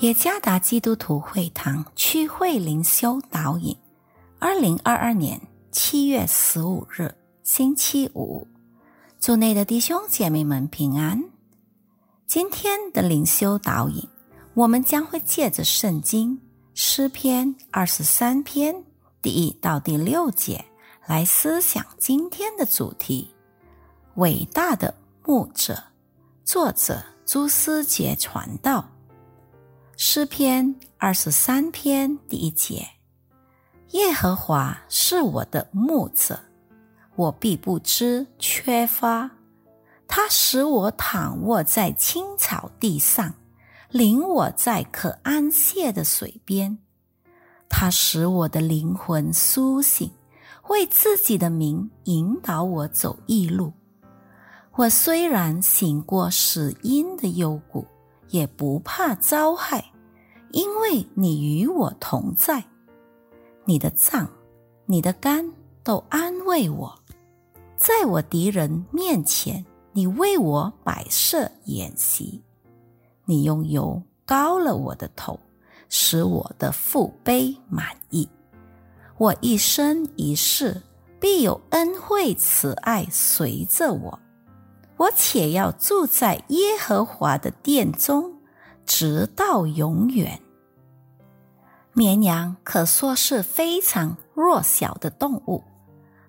也加达基督徒会堂区会灵修导引，二零二二年七月十五日星期五，祝内的弟兄姐妹们平安。今天的灵修导引，我们将会借着圣经诗篇二十三篇第一到第六节来思想今天的主题：伟大的牧者。作者朱思杰传道。诗篇二十三篇第一节：耶和华是我的牧者，我必不知缺乏。他使我躺卧在青草地上，领我在可安歇的水边。他使我的灵魂苏醒，为自己的名引导我走义路。我虽然行过死荫的幽谷。也不怕遭害，因为你与我同在。你的杖、你的肝都安慰我。在我敌人面前，你为我摆设筵席。你用油膏了我的头，使我的腹背满意。我一生一世必有恩惠慈爱随着我。我且要住在耶和华的殿中，直到永远。绵羊可说是非常弱小的动物。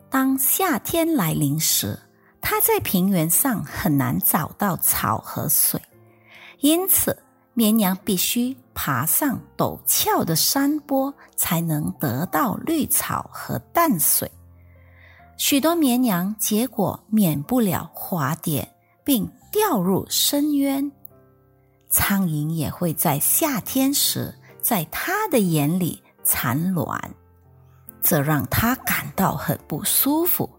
当夏天来临时，它在平原上很难找到草和水，因此绵羊必须爬上陡峭的山坡，才能得到绿草和淡水。许多绵羊结果免不了滑跌，并掉入深渊。苍蝇也会在夏天时在他的眼里产卵，这让他感到很不舒服，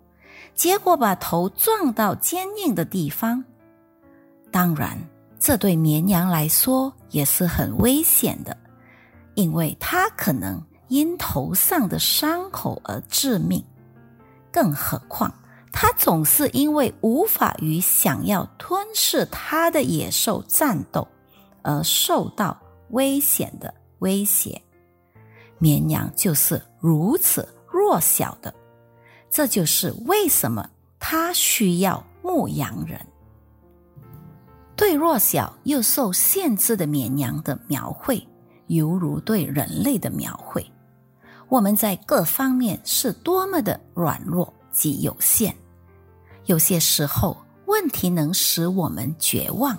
结果把头撞到坚硬的地方。当然，这对绵羊来说也是很危险的，因为它可能因头上的伤口而致命。更何况，它总是因为无法与想要吞噬它的野兽战斗，而受到危险的威胁。绵羊就是如此弱小的，这就是为什么他需要牧羊人。对弱小又受限制的绵羊的描绘，犹如对人类的描绘。我们在各方面是多么的软弱及有限，有些时候问题能使我们绝望。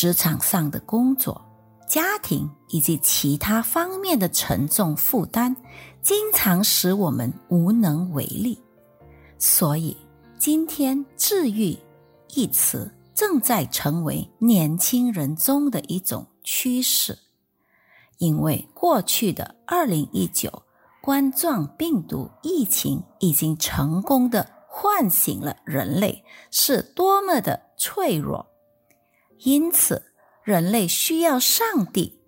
职场上的工作、家庭以及其他方面的沉重负担，经常使我们无能为力。所以，今天“治愈”一词正在成为年轻人中的一种趋势。因为过去的二零一九冠状病毒疫情已经成功的唤醒了人类是多么的脆弱，因此人类需要上帝，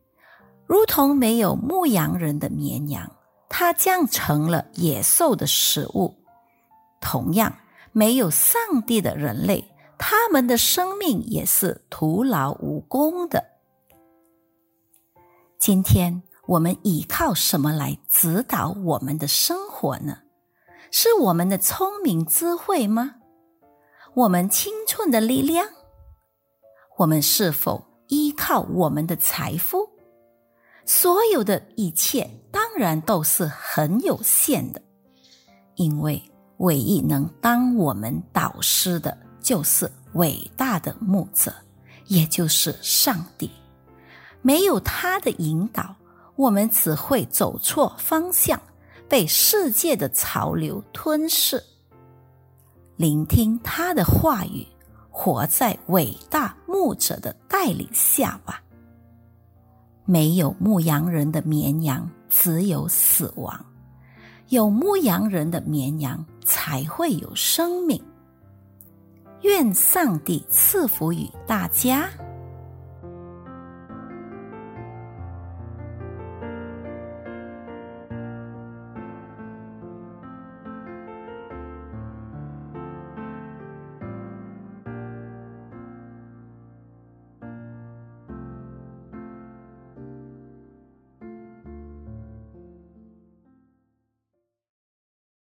如同没有牧羊人的绵羊，它将成了野兽的食物；同样，没有上帝的人类，他们的生命也是徒劳无功的。今天我们依靠什么来指导我们的生活呢？是我们的聪明智慧吗？我们青春的力量？我们是否依靠我们的财富？所有的一切当然都是很有限的，因为唯一能当我们导师的，就是伟大的牧者，也就是上帝。没有他的引导，我们只会走错方向，被世界的潮流吞噬。聆听他的话语，活在伟大牧者的带领下吧。没有牧羊人的绵羊，只有死亡；有牧羊人的绵羊，才会有生命。愿上帝赐福于大家。